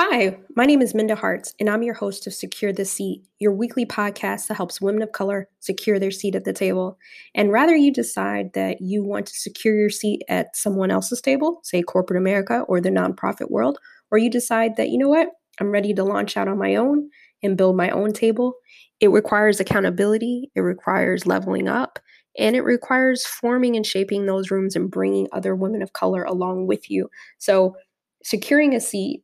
Hi, my name is Minda Harts, and I'm your host of Secure the Seat, your weekly podcast that helps women of color secure their seat at the table. And rather you decide that you want to secure your seat at someone else's table, say corporate America or the nonprofit world, or you decide that, you know what, I'm ready to launch out on my own and build my own table, it requires accountability, it requires leveling up, and it requires forming and shaping those rooms and bringing other women of color along with you. So, securing a seat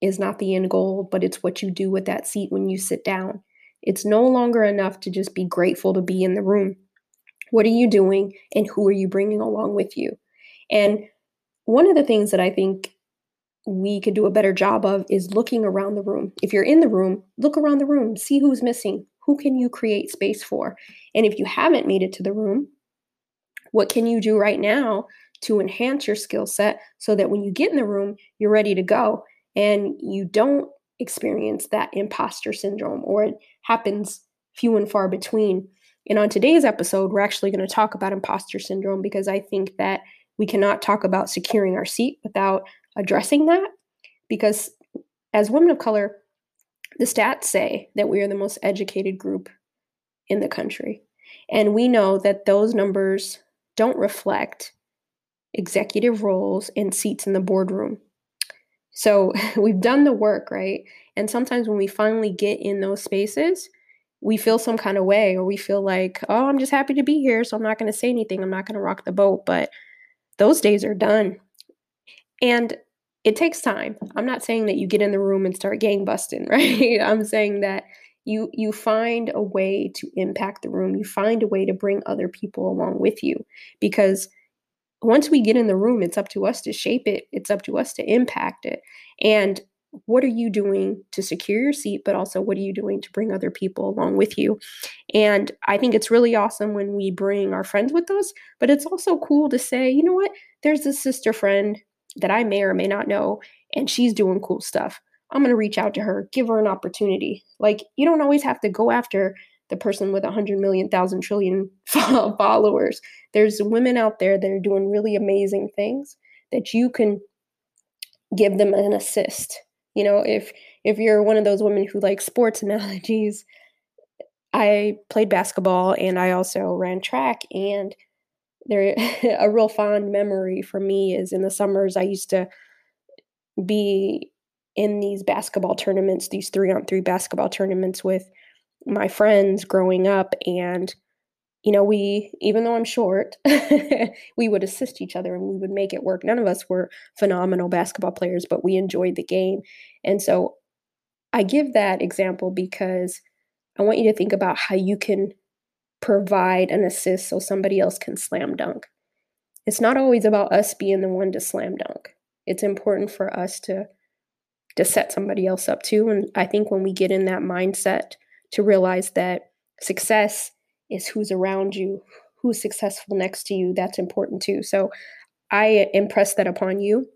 is not the end goal, but it's what you do with that seat when you sit down. It's no longer enough to just be grateful to be in the room. What are you doing and who are you bringing along with you? And one of the things that I think we could do a better job of is looking around the room. If you're in the room, look around the room, see who's missing. Who can you create space for? And if you haven't made it to the room, what can you do right now to enhance your skill set so that when you get in the room, you're ready to go? And you don't experience that imposter syndrome or it happens few and far between. And on today's episode, we're actually going to talk about imposter syndrome because I think that we cannot talk about securing our seat without addressing that. Because as women of color, the stats say that we are the most educated group in the country. And we know that those numbers don't reflect executive roles and seats in the boardroom. So we've done the work, right? And sometimes when we finally get in those spaces, we feel some kind of way, or we feel like, oh, I'm just happy to be here. So I'm not going to say anything. I'm not going to rock the boat. But those days are done. And it takes time. I'm not saying that you get in the room and start gang busting, right? I'm saying that you you find a way to impact the room. You find a way to bring other people along with you because once we get in the room, it's up to us to shape it, it's up to us to impact it. And what are you doing to secure your seat, but also what are you doing to bring other people along with you? And I think it's really awesome when we bring our friends with us, but it's also cool to say, you know what, there's this sister friend that I may or may not know, and she's doing cool stuff. I'm going to reach out to her, give her an opportunity. Like, you don't always have to go after the person with a hundred million, thousand trillion followers. There's women out there that are doing really amazing things that you can give them an assist. You know, if if you're one of those women who like sports analogies, I played basketball and I also ran track and there a real fond memory for me is in the summers I used to be in these basketball tournaments, these 3 on 3 basketball tournaments with my friends growing up and you know we even though i'm short we would assist each other and we would make it work. None of us were phenomenal basketball players but we enjoyed the game. And so i give that example because i want you to think about how you can provide an assist so somebody else can slam dunk. It's not always about us being the one to slam dunk. It's important for us to to set somebody else up too. And i think when we get in that mindset to realize that success is who's around you, who's successful next to you. That's important too. So I impress that upon you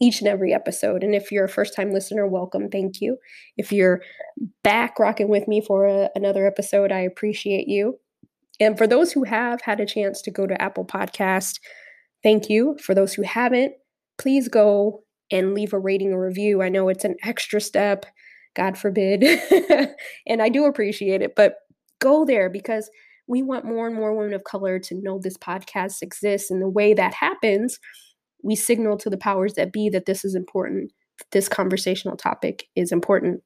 each and every episode. And if you're a first time listener, welcome. Thank you. If you're back rocking with me for a, another episode, I appreciate you. And for those who have had a chance to go to Apple Podcast, thank you. For those who haven't, please go and leave a rating or review. I know it's an extra step. God forbid. and I do appreciate it, but go there because we want more and more women of color to know this podcast exists. And the way that happens, we signal to the powers that be that this is important. This conversational topic is important.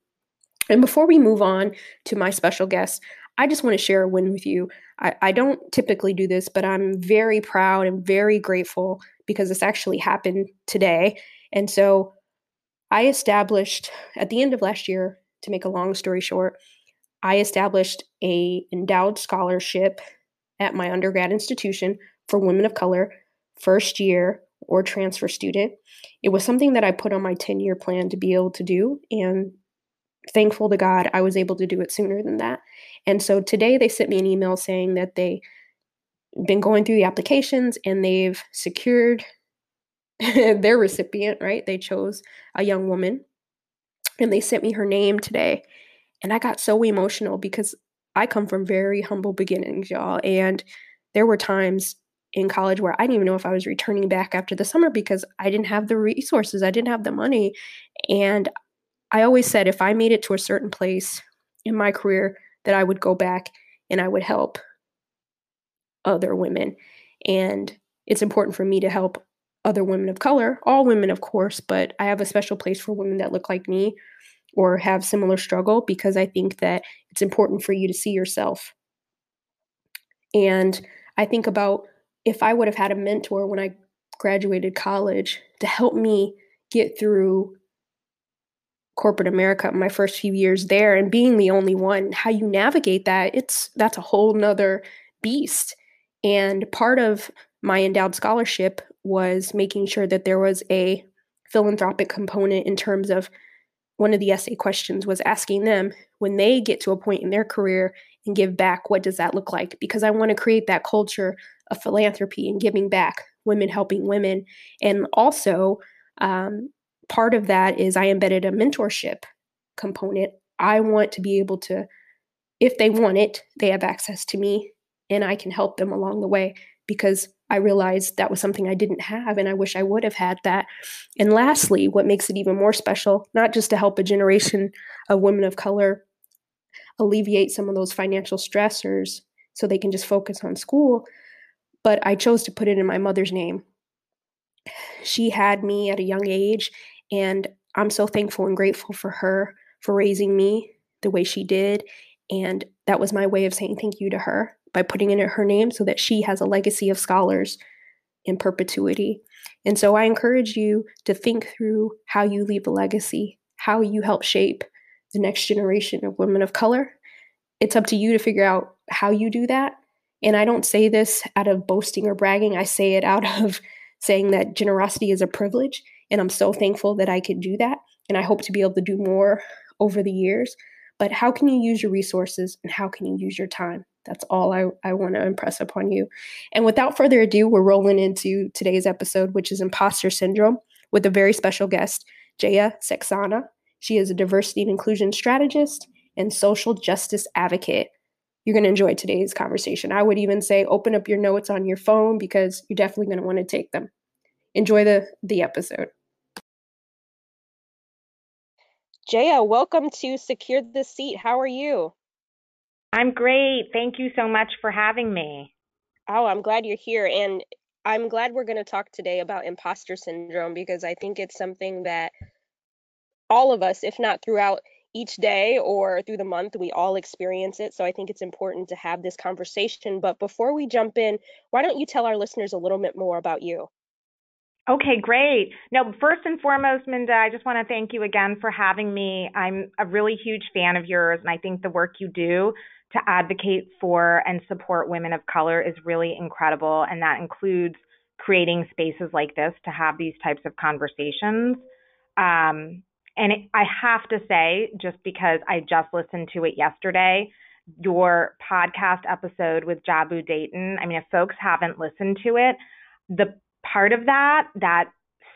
And before we move on to my special guest, I just want to share a win with you. I, I, don't typically do this, but I'm very proud and very grateful because this actually happened today. And so I established at the end of last year, to make a long story short, I established a endowed scholarship at my undergrad institution for women of color, first year or transfer student. It was something that I put on my 10 year plan to be able to do. And thankful to God, I was able to do it sooner than that. And so today they sent me an email saying that they been going through the applications and they've secured their recipient, right? They chose a young woman and they sent me her name today. And I got so emotional because I come from very humble beginnings, y'all. And there were times in college where I didn't even know if I was returning back after the summer because I didn't have the resources, I didn't have the money. And I always said if I made it to a certain place in my career, that I would go back and I would help other women. And it's important for me to help other women of color, all women, of course, but I have a special place for women that look like me or have similar struggle because I think that it's important for you to see yourself. And I think about if I would have had a mentor when I graduated college to help me get through corporate America my first few years there and being the only one, how you navigate that, it's that's a whole nother beast. And part of my endowed scholarship was making sure that there was a philanthropic component in terms of one of the essay questions was asking them when they get to a point in their career and give back, what does that look like? Because I want to create that culture of philanthropy and giving back, women helping women. And also, um, part of that is I embedded a mentorship component. I want to be able to, if they want it, they have access to me and I can help them along the way because I realized that was something I didn't have and I wish I would have had that. And lastly, what makes it even more special, not just to help a generation of women of color alleviate some of those financial stressors so they can just focus on school, but I chose to put it in my mother's name. She had me at a young age, and I'm so thankful and grateful for her for raising me the way she did. And that was my way of saying thank you to her by putting in her name so that she has a legacy of scholars in perpetuity. And so I encourage you to think through how you leave a legacy, how you help shape the next generation of women of color. It's up to you to figure out how you do that. And I don't say this out of boasting or bragging, I say it out of saying that generosity is a privilege. And I'm so thankful that I could do that. And I hope to be able to do more over the years. But how can you use your resources and how can you use your time? That's all I, I want to impress upon you. And without further ado, we're rolling into today's episode, which is imposter syndrome, with a very special guest, Jaya Saxena. She is a diversity and inclusion strategist and social justice advocate. You're going to enjoy today's conversation. I would even say open up your notes on your phone because you're definitely going to want to take them. Enjoy the, the episode. Jaya, welcome to Secure the Seat. How are you? I'm great. Thank you so much for having me. Oh, I'm glad you're here. And I'm glad we're going to talk today about imposter syndrome because I think it's something that all of us, if not throughout each day or through the month, we all experience it. So I think it's important to have this conversation. But before we jump in, why don't you tell our listeners a little bit more about you? Okay, great. Now, first and foremost, Minda, I just want to thank you again for having me. I'm a really huge fan of yours, and I think the work you do to advocate for and support women of color is really incredible. And that includes creating spaces like this to have these types of conversations. Um, and it, I have to say, just because I just listened to it yesterday, your podcast episode with Jabu Dayton, I mean, if folks haven't listened to it, the part of that that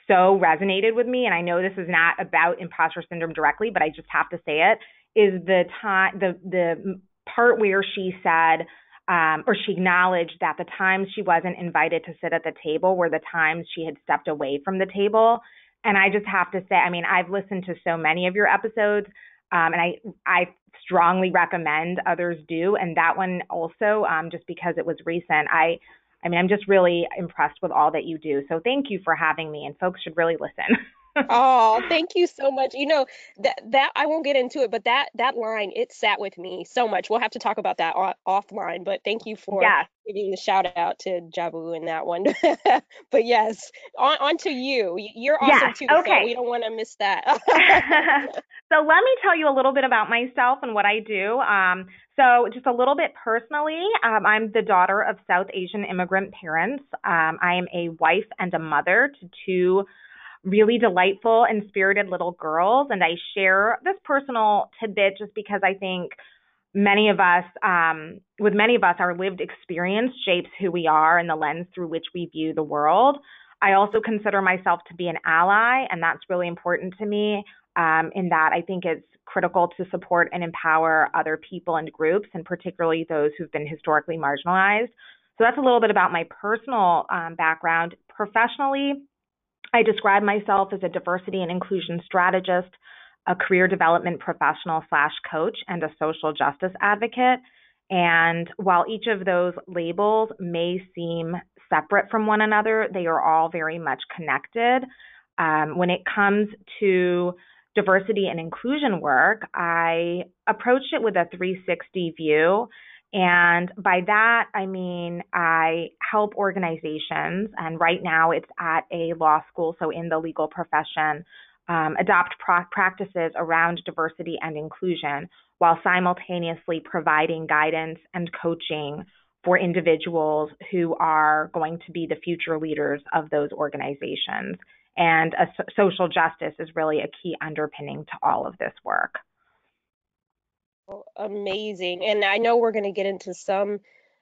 so resonated with me, and I know this is not about imposter syndrome directly, but I just have to say it, is the time the the part where she said, um, or she acknowledged that the times she wasn't invited to sit at the table were the times she had stepped away from the table. And I just have to say, I mean, I've listened to so many of your episodes, um, and I I strongly recommend others do. And that one also, um, just because it was recent, I I mean, I'm just really impressed with all that you do. So thank you for having me, and folks should really listen. oh, thank you so much. You know that that I won't get into it, but that that line it sat with me so much. We'll have to talk about that off- offline. But thank you for yes. giving the shout out to Jabu in that one. but yes, on, on to you. You're awesome yes. too. Okay. So we don't want to miss that. so let me tell you a little bit about myself and what I do. Um, so just a little bit personally, um, I'm the daughter of South Asian immigrant parents. Um, I am a wife and a mother to two really delightful and spirited little girls. And I share this personal tidbit just because I think many of us, um, with many of us, our lived experience shapes who we are and the lens through which we view the world. I also consider myself to be an ally, and that's really important to me. Um, in that I think it's critical to support and empower other people and groups, and particularly those who've been historically marginalized. So that's a little bit about my personal um, background. Professionally, I describe myself as a diversity and inclusion strategist. a career development professional slash coach, and a social justice advocate. And while each of those labels may seem separate from one another, they are all very much connected. Um, when it comes to diversity and inclusion work, I approached it with a 360 view. And by that, I mean I help organizations, and right now it's at a law school, so in the legal profession, um, adopt pro- practices around diversity and inclusion while simultaneously providing guidance and coaching for individuals who are going to be the future leaders of those organizations. And social justice is really a key underpinning to all of this work. Amazing. And I know we're going to get into some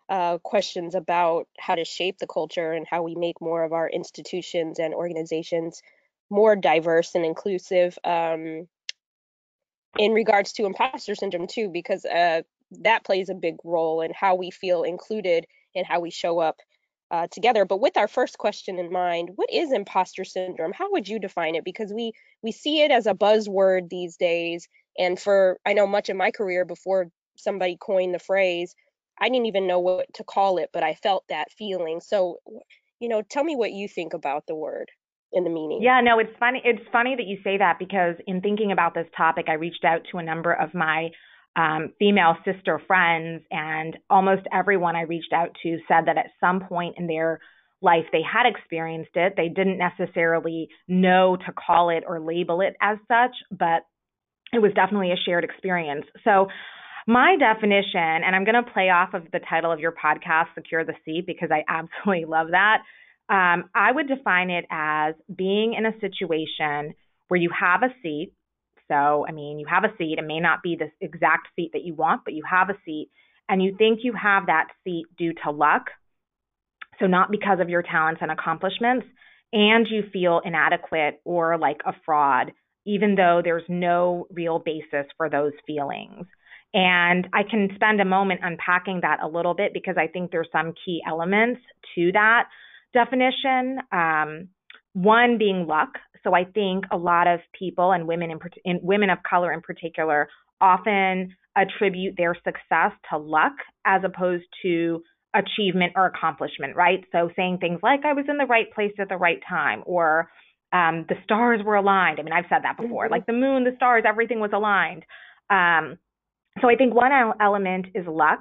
uh, questions about how to shape the culture and how we make more of our institutions and organizations more diverse and inclusive um, in regards to imposter syndrome too, because uh, that plays a big role in how we feel included and how we show up uh, together. But with our first question in mind, what is imposter syndrome? How would you define it? Because we we see it as a buzzword these days, and for I know much of my career before somebody coined the phrase, I didn't even know what to call it, but I felt that feeling. So, you know, tell me what you think about the word and the meaning. Yeah, no, it's funny. It's funny that you say that because in thinking about this topic, I reached out to a number of my um, female sister friends, and almost everyone I reached out to said that at some point in their life they had experienced it. They didn't necessarily know to call it or label it as such, but it was definitely a shared experience. So, my definition, and I'm going to play off of the title of your podcast, Secure the Seat, because I absolutely love that. Um, I would define it as being in a situation where you have a seat. So, I mean, you have a seat. It may not be the exact seat that you want, but you have a seat, and you think you have that seat due to luck. So, not because of your talents and accomplishments, and you feel inadequate or like a fraud, even though there's no real basis for those feelings. And I can spend a moment unpacking that a little bit because I think there's some key elements to that definition. Um, one being luck. So I think a lot of people and women in, in women of color in particular often attribute their success to luck as opposed to achievement or accomplishment, right? So saying things like I was in the right place at the right time or um, the stars were aligned. I mean, I've said that before, mm-hmm. like the moon, the stars, everything was aligned. Um, so I think one element is luck.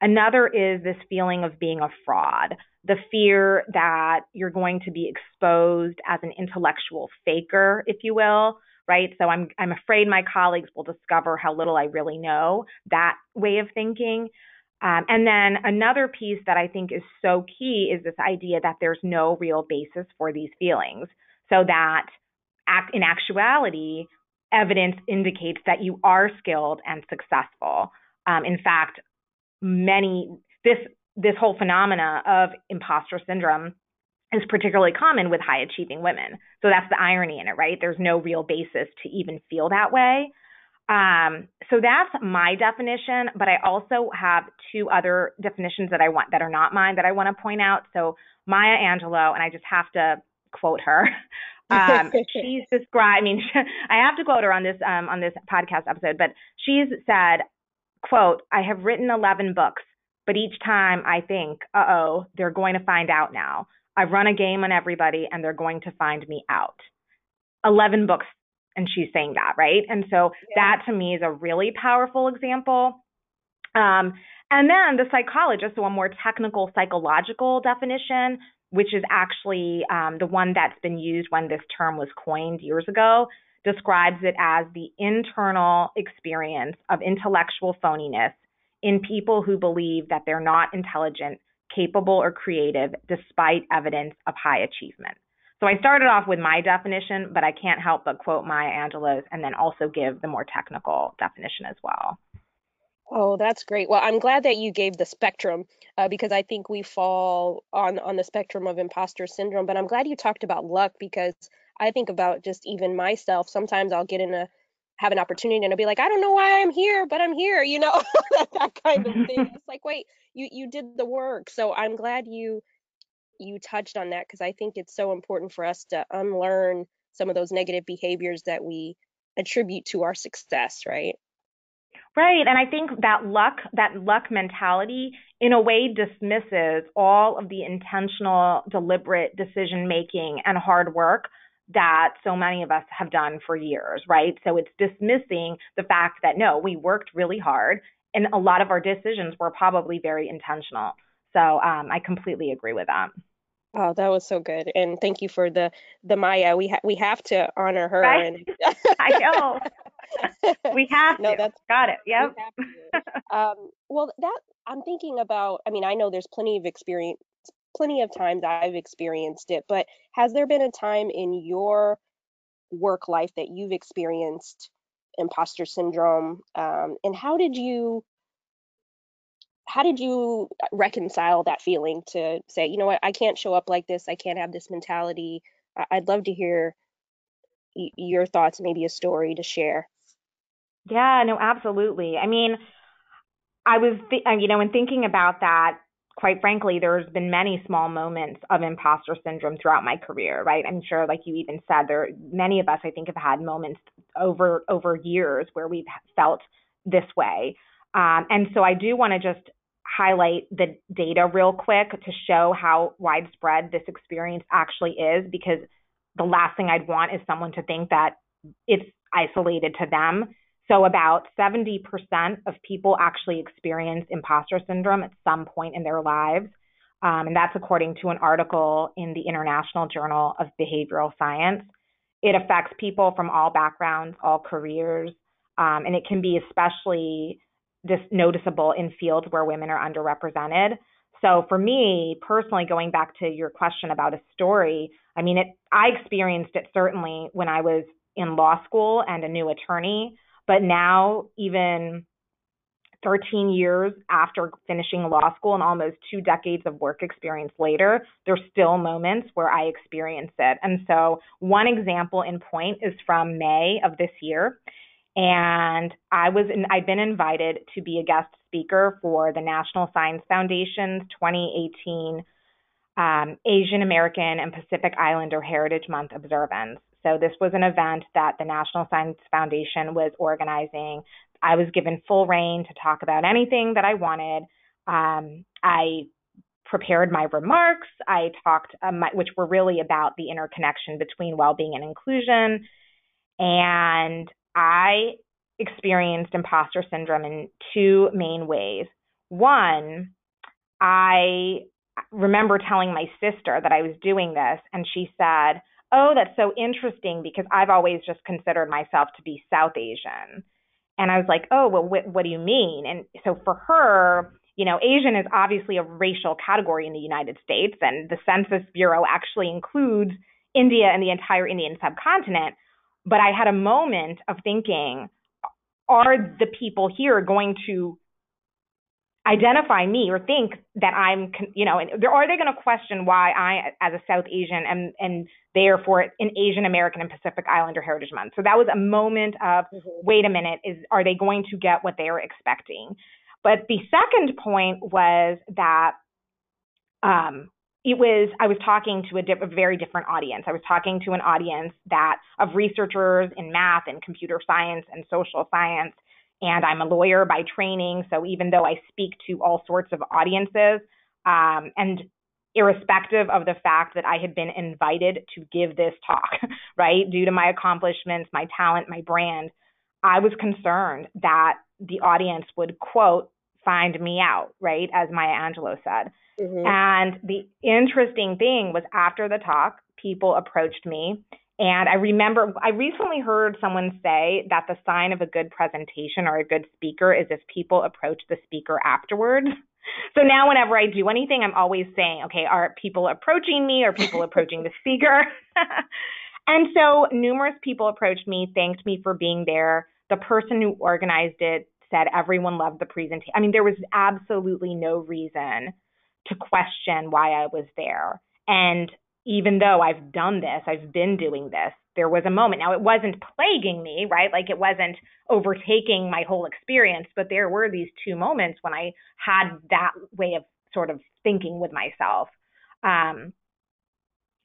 Another is this feeling of being a fraud the fear that you're going to be exposed as an intellectual faker, if you will, right? So I'm I'm afraid my colleagues will discover how little I really know that way of thinking. Um, and then another piece that I think is so key is this idea that there's no real basis for these feelings. So that act, in actuality, evidence indicates that you are skilled and successful. Um, in fact, many this this whole phenomena of imposter syndrome is particularly common with high achieving women. So that's the irony in it, right? There's no real basis to even feel that way. Um, so that's my definition, but I also have two other definitions that I want that are not mine that I want to point out. So Maya Angelou, and I just have to quote her. Um, she's described. I mean, I have to quote her on this um, on this podcast episode, but she's said, "quote I have written eleven books. But each time I think, uh oh, they're going to find out now. I've run a game on everybody and they're going to find me out. 11 books, and she's saying that, right? And so yeah. that to me is a really powerful example. Um, and then the psychologist, so a more technical psychological definition, which is actually um, the one that's been used when this term was coined years ago, describes it as the internal experience of intellectual phoniness in people who believe that they're not intelligent, capable, or creative despite evidence of high achievement. So I started off with my definition, but I can't help but quote Maya Angelou's and then also give the more technical definition as well. Oh, that's great. Well, I'm glad that you gave the spectrum uh, because I think we fall on on the spectrum of imposter syndrome. But I'm glad you talked about luck because I think about just even myself. Sometimes I'll get in a have an opportunity and I'll be like, I don't know why I'm here, but I'm here, you know, that, kind of thing. It's like, wait, you you did the work. So I'm glad you you touched on that because I think it's so important for us to unlearn some of those negative behaviors that we attribute to our success, right? Right. And I think that luck, that luck mentality in a way dismisses all of the intentional, deliberate decision making and hard work that so many of us have done for years, right? So it's dismissing the fact that no, we worked really hard and a lot of our decisions were probably very intentional. So um, I completely agree with that. Oh, that was so good, and thank you for the the Maya. We ha- we have to honor her. Right? And I know. we have no, to. That's got it. Yep. um, well, that I'm thinking about. I mean, I know there's plenty of experience, plenty of times I've experienced it, but has there been a time in your work life that you've experienced imposter syndrome, um, and how did you? How did you reconcile that feeling to say, you know what, I can't show up like this. I can't have this mentality. I'd love to hear your thoughts, maybe a story to share. Yeah, no, absolutely. I mean, I was, th- uh, you know, in thinking about that, quite frankly, there's been many small moments of imposter syndrome throughout my career, right? I'm sure, like you even said, there many of us, I think, have had moments over over years where we've felt this way. Um, and so I do want to just highlight the data real quick to show how widespread this experience actually is, because the last thing I'd want is someone to think that it's isolated to them. So, about 70% of people actually experience imposter syndrome at some point in their lives. Um, and that's according to an article in the International Journal of Behavioral Science. It affects people from all backgrounds, all careers, um, and it can be especially dis- noticeable in fields where women are underrepresented. So, for me personally, going back to your question about a story, I mean, it, I experienced it certainly when I was in law school and a new attorney. But now, even 13 years after finishing law school and almost two decades of work experience later, there's still moments where I experience it. And so, one example in point is from May of this year. And I was in, I'd been invited to be a guest speaker for the National Science Foundation's 2018 um, Asian American and Pacific Islander Heritage Month observance. So this was an event that the National Science Foundation was organizing. I was given full rein to talk about anything that I wanted. Um, I prepared my remarks. I talked, um, which were really about the interconnection between well-being and inclusion. And I experienced imposter syndrome in two main ways. One, I remember telling my sister that I was doing this, and she said, oh, that's so interesting because I've always just considered myself to be South Asian. And I was like, oh, well, wh- what do you mean? And so for her, you know, Asian is obviously a racial category in the United States, and the Census Bureau actually includes India and the entire Indian subcontinent. But I had a moment of thinking, are the people here going to identify me or think that I'm, you know, and are they going to question why I, as a South Asian, and and therefore an Asian American and Pacific Islander Heritage Month? So that was a moment of, mm-hmm. wait a minute, is are they going to get what they are expecting? But the second point was that um, it was I was talking to a, a very different audience. I was talking to an audience that of researchers in math and computer science and social science and I'm a lawyer by training. So even though I speak to all sorts of audiences, um, and irrespective of the fact that I had been invited to give this talk, right, due to my accomplishments, my talent, my brand, I was concerned that the audience would quote find me out, right, as Maya Angelou said. Mm-hmm. And the interesting thing was after the talk, people approached me and I remember I recently heard someone say that the sign of a good presentation or a good speaker is if people approach the speaker afterwards. So now whenever I do anything, I'm always saying, okay, are people approaching me? Are people approaching the speaker? and so numerous people approached me, thanked me for being there. The person who organized it said everyone loved the presentation. I mean, there was absolutely no reason to question why I was there. And even though I've done this, I've been doing this, there was a moment. Now, it wasn't plaguing me, right? Like it wasn't overtaking my whole experience, but there were these two moments when I had that way of sort of thinking with myself. Um,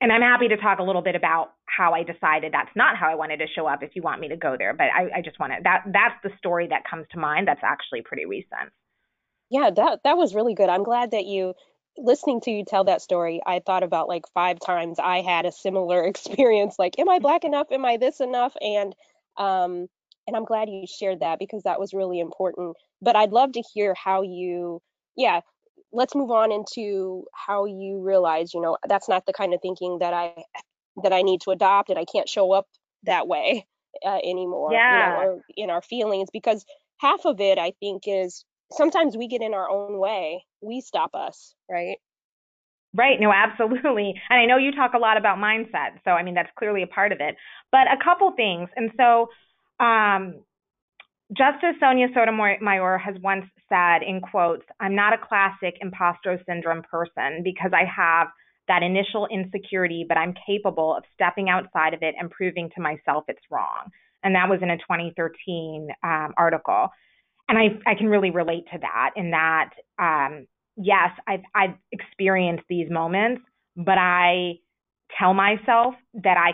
and I'm happy to talk a little bit about how I decided that's not how I wanted to show up if you want me to go there. But I, I just want to that that's the story that comes to mind. That's actually pretty recent. Yeah, that that was really good. I'm glad that you listening to you tell that story. I thought about like five times I had a similar experience. Like, am I black enough? Am I this enough? And um, and I'm glad you shared that because that was really important. But I'd love to hear how you, yeah, let's move on into how you realize, you know, that's not the kind of thinking that I that I need to adopt, and I can't show up that way uh, anymore. Yeah. You know, or in our feelings because half of it I think is sometimes we get in our own way. We stop us, right? Right. No, absolutely. And I know you talk a lot about mindset. So, I mean, that's clearly a part of it. But a couple things. And so, um, Justice Sonia Sotomayor has once said, in quotes, I'm not a classic imposter syndrome person because I have that initial insecurity, but I'm capable of stepping outside of it and proving to myself it's wrong. And that was in a 2013 um, article. And I, I can really relate to that in that, um, yes, I've, I've experienced these moments, but I tell myself that I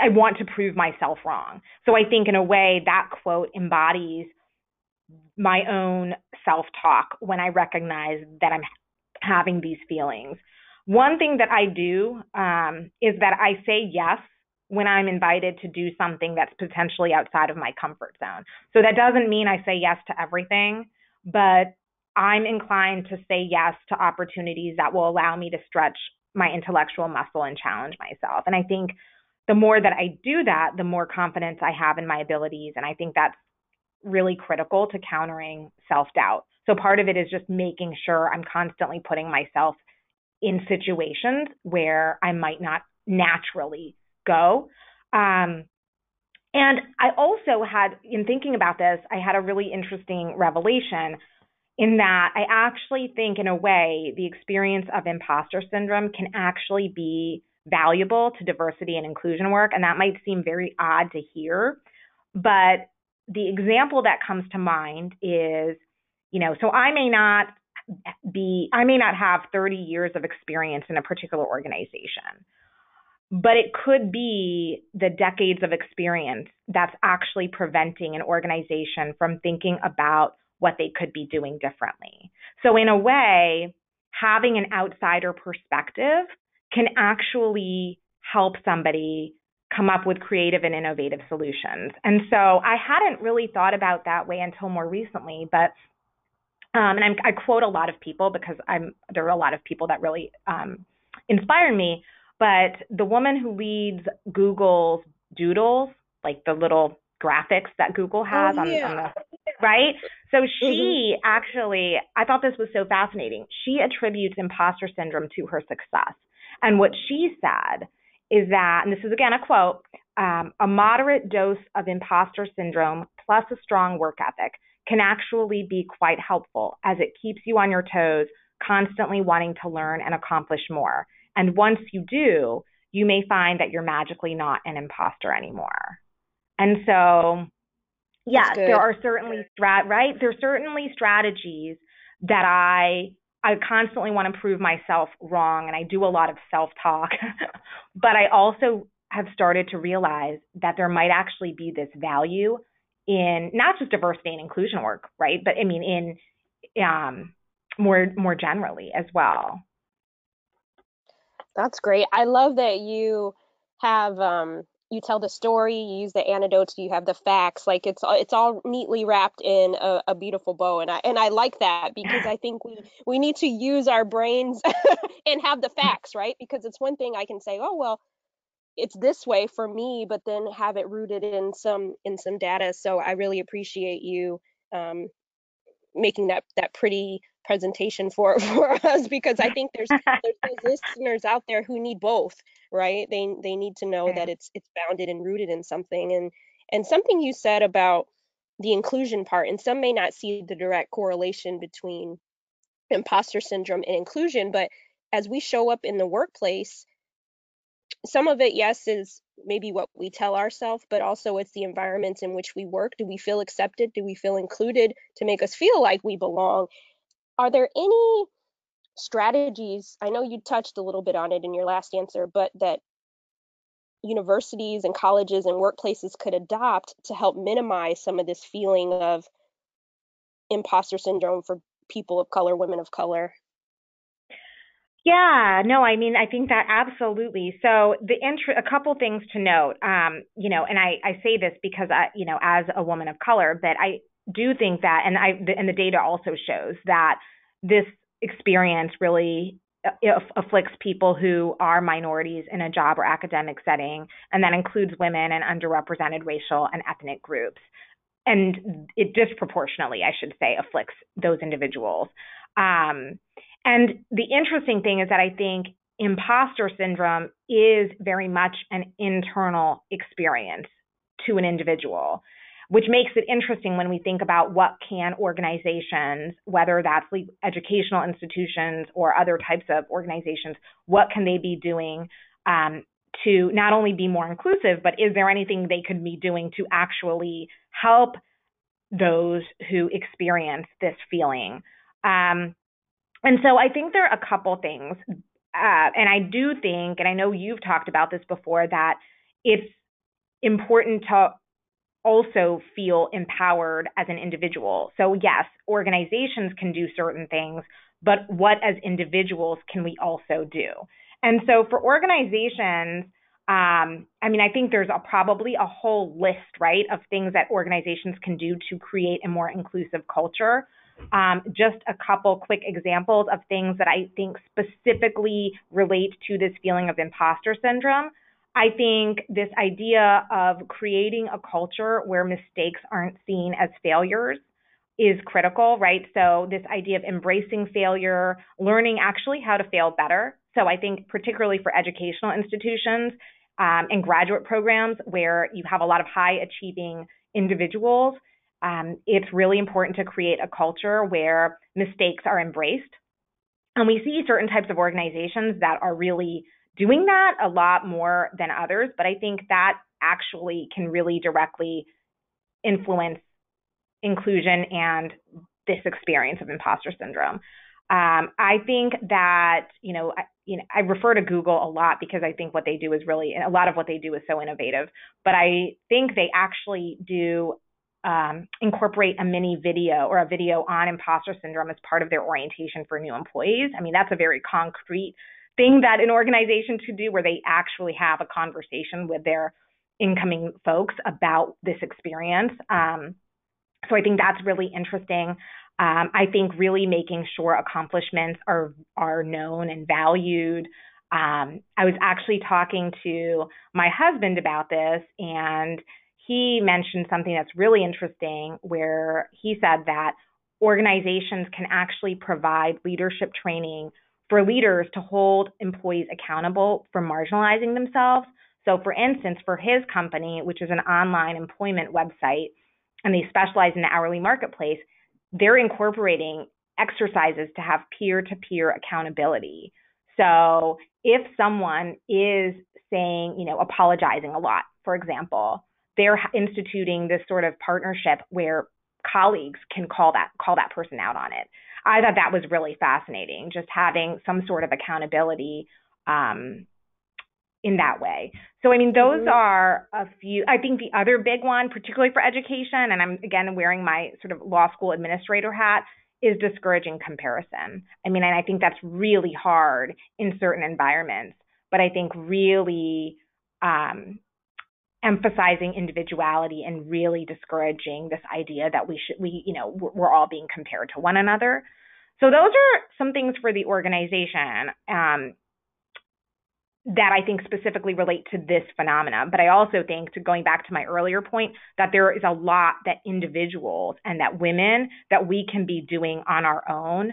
I want to prove myself wrong. So I think in a way that quote embodies my own self-talk when I recognize that I'm having these feelings. One thing that I do um, is that I say yes when I'm invited to do something that's potentially outside of my comfort zone. So that doesn't mean I say yes to everything, but I'm inclined to say yes to opportunities that will allow me to stretch my intellectual muscle and challenge myself. And I think the more that I do that, the more confidence I have in my abilities. And I think that's really critical to countering self doubt. So part of it is just making sure I'm constantly putting myself in situations where I might not naturally go. Um, and I also had, in thinking about this, I had a really interesting revelation in that I actually think, in a way, the experience of imposter syndrome can actually be valuable to diversity and inclusion work. And that might seem very odd to hear. But the example that comes to mind is, you know, so I may not be, I may not have 30 years of experience in a particular organization, but it could be the decades of experience that's actually preventing an organization from thinking about what they could be doing differently. So, in a way, having an outsider perspective can actually help somebody come up with creative and innovative solutions. And so I hadn't really thought about that way until more recently, but um, and I'm, i quote a lot of people because I'm there are a lot of people that really um, inspire me. But the woman who leads Google's Doodles, like the little graphics that Google has oh, yeah. on, on the right. So she mm-hmm. actually, I thought this was so fascinating. She attributes imposter syndrome to her success. And what she said is that, and this is again a quote, um, a moderate dose of imposter syndrome plus a strong work ethic can actually be quite helpful as it keeps you on your toes, constantly wanting to learn and accomplish more. And once you do, you may find that you're magically not an imposter anymore. And so, yes, there are certainly strat right. There are certainly strategies that I I constantly want to prove myself wrong and I do a lot of self-talk. but I also have started to realize that there might actually be this value in not just diversity and inclusion work, right? But I mean in um, more more generally as well. That's great. I love that you have um, you tell the story, you use the anecdotes, you have the facts. Like it's it's all neatly wrapped in a, a beautiful bow, and I and I like that because I think we we need to use our brains and have the facts, right? Because it's one thing I can say, oh well, it's this way for me, but then have it rooted in some in some data. So I really appreciate you um, making that that pretty presentation for for us because I think there's there's listeners out there who need both, right? They they need to know that it's it's bounded and rooted in something and and something you said about the inclusion part and some may not see the direct correlation between imposter syndrome and inclusion, but as we show up in the workplace, some of it yes is maybe what we tell ourselves, but also it's the environments in which we work. Do we feel accepted? Do we feel included to make us feel like we belong? Are there any strategies i know you touched a little bit on it in your last answer but that universities and colleges and workplaces could adopt to help minimize some of this feeling of imposter syndrome for people of color women of color yeah, no, I mean, I think that absolutely. So the intro, a couple things to note, um, you know, and I, I say this because I, you know, as a woman of color, but I do think that, and I, and the data also shows that this experience really uh, afflicts people who are minorities in a job or academic setting, and that includes women and underrepresented racial and ethnic groups. And it disproportionately, I should say, afflicts those individuals. Um, and the interesting thing is that I think imposter syndrome is very much an internal experience to an individual which makes it interesting when we think about what can organizations whether that's educational institutions or other types of organizations what can they be doing um, to not only be more inclusive but is there anything they could be doing to actually help those who experience this feeling? Um, and so I think there are a couple things. Uh, and I do think, and I know you've talked about this before, that it's important to also feel empowered as an individual. So, yes, organizations can do certain things, but what as individuals can we also do? And so, for organizations, um, I mean, I think there's a, probably a whole list, right, of things that organizations can do to create a more inclusive culture. Um, just a couple quick examples of things that I think specifically relate to this feeling of imposter syndrome. I think this idea of creating a culture where mistakes aren't seen as failures is critical, right? So, this idea of embracing failure, learning actually how to fail better. So, I think, particularly for educational institutions um, and graduate programs where you have a lot of high achieving individuals, um, it's really important to create a culture where mistakes are embraced. And we see certain types of organizations that are really doing that a lot more than others, but I think that actually can really directly influence inclusion and this experience of imposter syndrome. Um, I think that you know, I, you know, I refer to Google a lot because I think what they do is really a lot of what they do is so innovative. But I think they actually do um, incorporate a mini video or a video on imposter syndrome as part of their orientation for new employees. I mean, that's a very concrete thing that an organization should do where they actually have a conversation with their incoming folks about this experience. Um, so I think that's really interesting. Um, I think really making sure accomplishments are are known and valued. Um, I was actually talking to my husband about this, and he mentioned something that's really interesting where he said that organizations can actually provide leadership training for leaders to hold employees accountable for marginalizing themselves. So, for instance, for his company, which is an online employment website, and they specialize in the hourly marketplace, they're incorporating exercises to have peer to peer accountability. So, if someone is saying, you know, apologizing a lot, for example, they're instituting this sort of partnership where colleagues can call that call that person out on it. I thought that was really fascinating, just having some sort of accountability um, in that way. So, I mean, those mm-hmm. are a few. I think the other big one, particularly for education, and I'm again wearing my sort of law school administrator hat, is discouraging comparison. I mean, and I think that's really hard in certain environments, but I think really um, emphasizing individuality and really discouraging this idea that we should we you know we're all being compared to one another so those are some things for the organization um, that I think specifically relate to this phenomena. But I also think, to going back to my earlier point, that there is a lot that individuals and that women that we can be doing on our own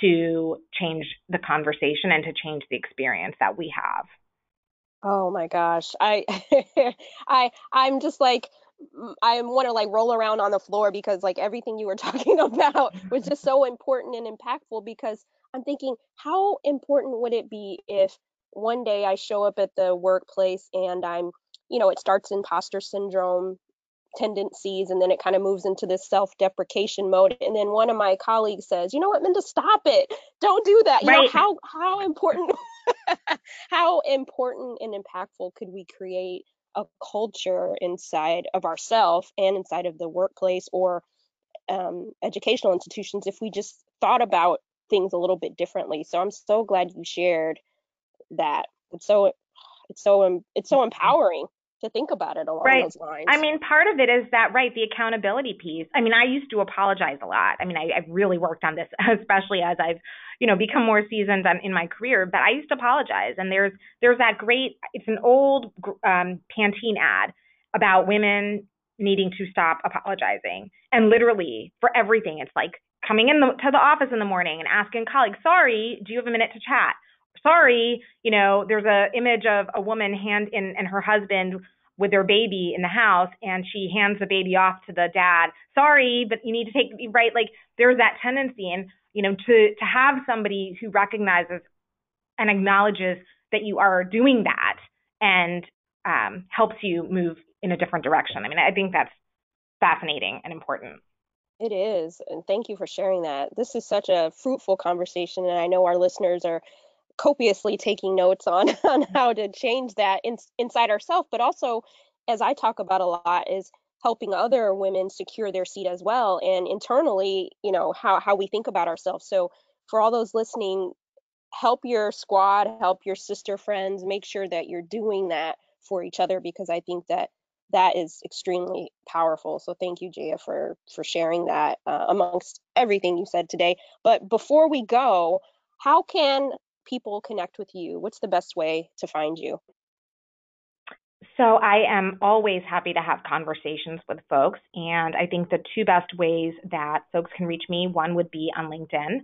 to change the conversation and to change the experience that we have. Oh my gosh. I I I'm just like I want to like roll around on the floor because like everything you were talking about was just so important and impactful because I'm thinking how important would it be if one day I show up at the workplace and I'm, you know, it starts imposter syndrome tendencies and then it kind of moves into this self-deprecation mode and then one of my colleagues says you know what minda stop it don't do that you right. know how how important how important and impactful could we create a culture inside of ourselves and inside of the workplace or um, educational institutions if we just thought about things a little bit differently? So i'm so glad you shared that. It's so it's so it's so empowering to think about it along right. those lines. I mean, part of it is that, right, the accountability piece. I mean, I used to apologize a lot. I mean, I, I've really worked on this, especially as I've, you know, become more seasoned in my career. But I used to apologize, and there's there's that great. It's an old um, Pantene ad about women needing to stop apologizing, and literally for everything, it's like coming in the, to the office in the morning and asking colleagues, "Sorry, do you have a minute to chat?" Sorry, you know, there's a image of a woman hand in and her husband with their baby in the house and she hands the baby off to the dad. Sorry, but you need to take right like there's that tendency and you know to to have somebody who recognizes and acknowledges that you are doing that and um, helps you move in a different direction. I mean, I think that's fascinating and important. It is. And thank you for sharing that. This is such a fruitful conversation. And I know our listeners are copiously taking notes on on how to change that in, inside ourselves but also as i talk about a lot is helping other women secure their seat as well and internally you know how how we think about ourselves. So for all those listening help your squad help your sister friends make sure that you're doing that for each other because i think that that is extremely powerful. So thank you jaya for for sharing that uh, amongst everything you said today. But before we go how can people connect with you? What's the best way to find you? So I am always happy to have conversations with folks. And I think the two best ways that folks can reach me one would be on LinkedIn,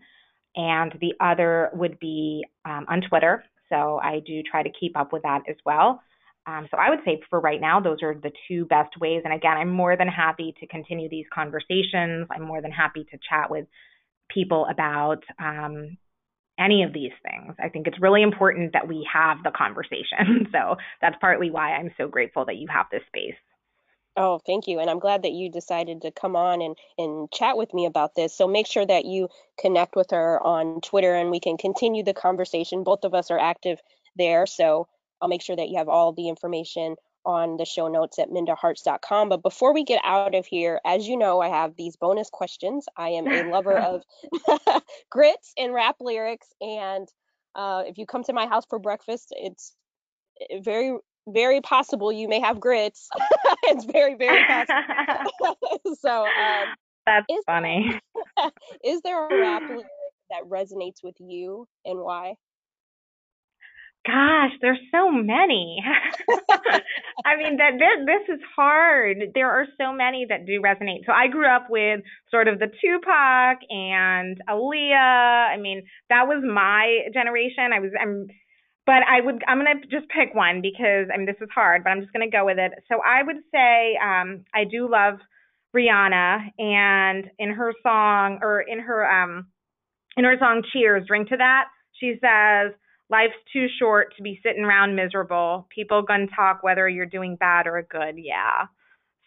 and the other would be um, on Twitter. So I do try to keep up with that as well. Um, so I would say for right now, those are the two best ways. And again, I'm more than happy to continue these conversations. I'm more than happy to chat with people about um, any of these things. I think it's really important that we have the conversation. So that's partly why I'm so grateful that you have this space. Oh, thank you. And I'm glad that you decided to come on and, and chat with me about this. So make sure that you connect with her on Twitter and we can continue the conversation. Both of us are active there. So I'll make sure that you have all the information on the show notes at mindaharts.com. But before we get out of here, as you know, I have these bonus questions. I am a lover of grits and rap lyrics. And uh, if you come to my house for breakfast, it's eh, very, very possible you may have grits. it's very, very possible. so um, that's funny. is there a rap lyric that resonates with you and why? Gosh, there's so many. I mean that this, this is hard. There are so many that do resonate. So I grew up with sort of the Tupac and Aaliyah. I mean, that was my generation. I was I'm but I would I'm gonna just pick one because I mean this is hard, but I'm just gonna go with it. So I would say um I do love Rihanna and in her song or in her um in her song Cheers, drink to that, she says Life's too short to be sitting around miserable. People gonna talk whether you're doing bad or good. Yeah.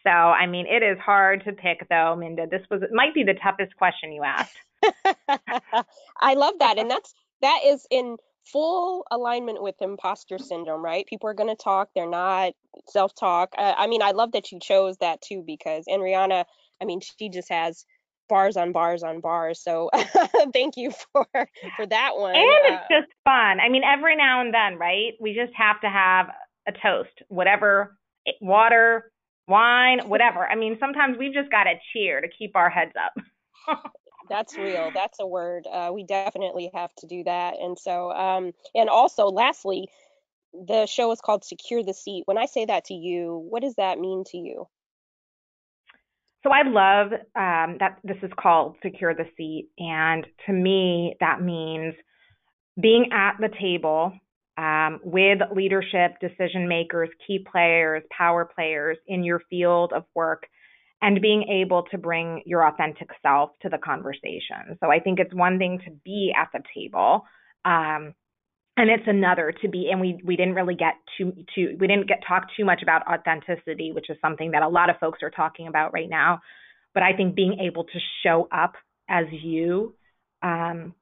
So I mean, it is hard to pick though, Minda. This was might be the toughest question you asked. I love that, and that's that is in full alignment with imposter syndrome, right? People are going to talk, they're not self talk. Uh, I mean, I love that you chose that too because, and Rihanna, I mean, she just has bars on bars on bars. So thank you for for that one. And it's uh, just fun. I mean, every now and then, right? We just have to have a toast, whatever, eh, water, wine, whatever. I mean, sometimes we've just got to cheer to keep our heads up. That's real. That's a word. Uh, we definitely have to do that. And so, um, and also, lastly, the show is called Secure the Seat. When I say that to you, what does that mean to you? So I love um, that this is called Secure the Seat. And to me, that means being at the table um, with leadership, decision makers, key players, power players in your field of work, and being able to bring your authentic self to the conversation. So I think it's one thing to be at the table. Um, and it's another to be and we we didn't really get too too we didn't get talk too much about authenticity which is something that a lot of folks are talking about right now. But i think being able to show up as you um,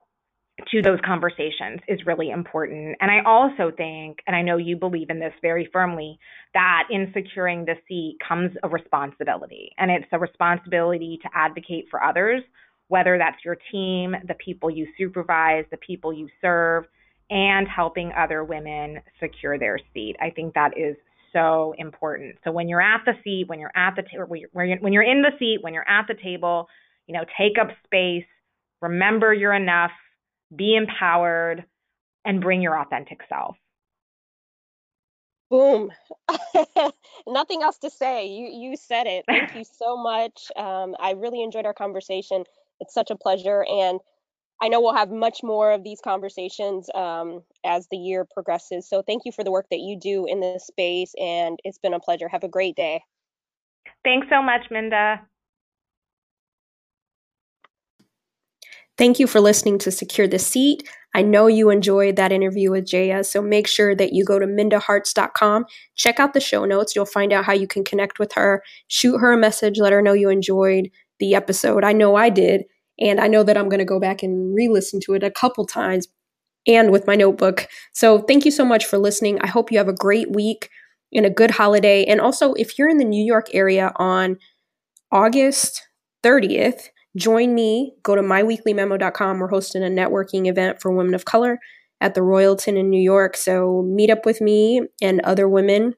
to those conversations is really important. And i also think and i know you believe in this very firmly that in securing the seat comes a responsibility. And it's a responsibility to advocate for others whether that's your team the people you supervise the people you serve and helping other women secure their seat. I think that is so important. So when you're at the seat, when you're at the table, when you're in the seat, when you're at the table, you know, take up space, remember you're enough, be empowered, and bring your authentic self. Boom. Nothing else to say. You you said it. Thank you so much. Um, I really enjoyed our conversation. It's such a pleasure, and I know we'll have much more of these conversations um, as the year progresses. So thank you for the work that you do in this space, and it's been a pleasure. Have a great day. Thanks so much, Minda. Thank you for listening to Secure the Seat. I know you enjoyed that interview with Jaya, so make sure that you go to mindaharts.com, check out the show notes. You'll find out how you can connect with her, shoot her a message, let her know you enjoyed the episode. I know I did. And I know that I'm going to go back and re listen to it a couple times and with my notebook. So thank you so much for listening. I hope you have a great week and a good holiday. And also, if you're in the New York area on August 30th, join me. Go to myweeklymemo.com. We're hosting a networking event for women of color at the Royalton in New York. So meet up with me and other women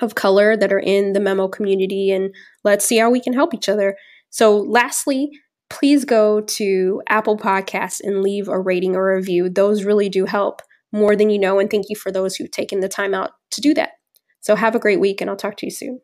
of color that are in the memo community and let's see how we can help each other. So, lastly, please go to Apple Podcasts and leave a rating or review. Those really do help more than you know. And thank you for those who've taken the time out to do that. So have a great week, and I'll talk to you soon.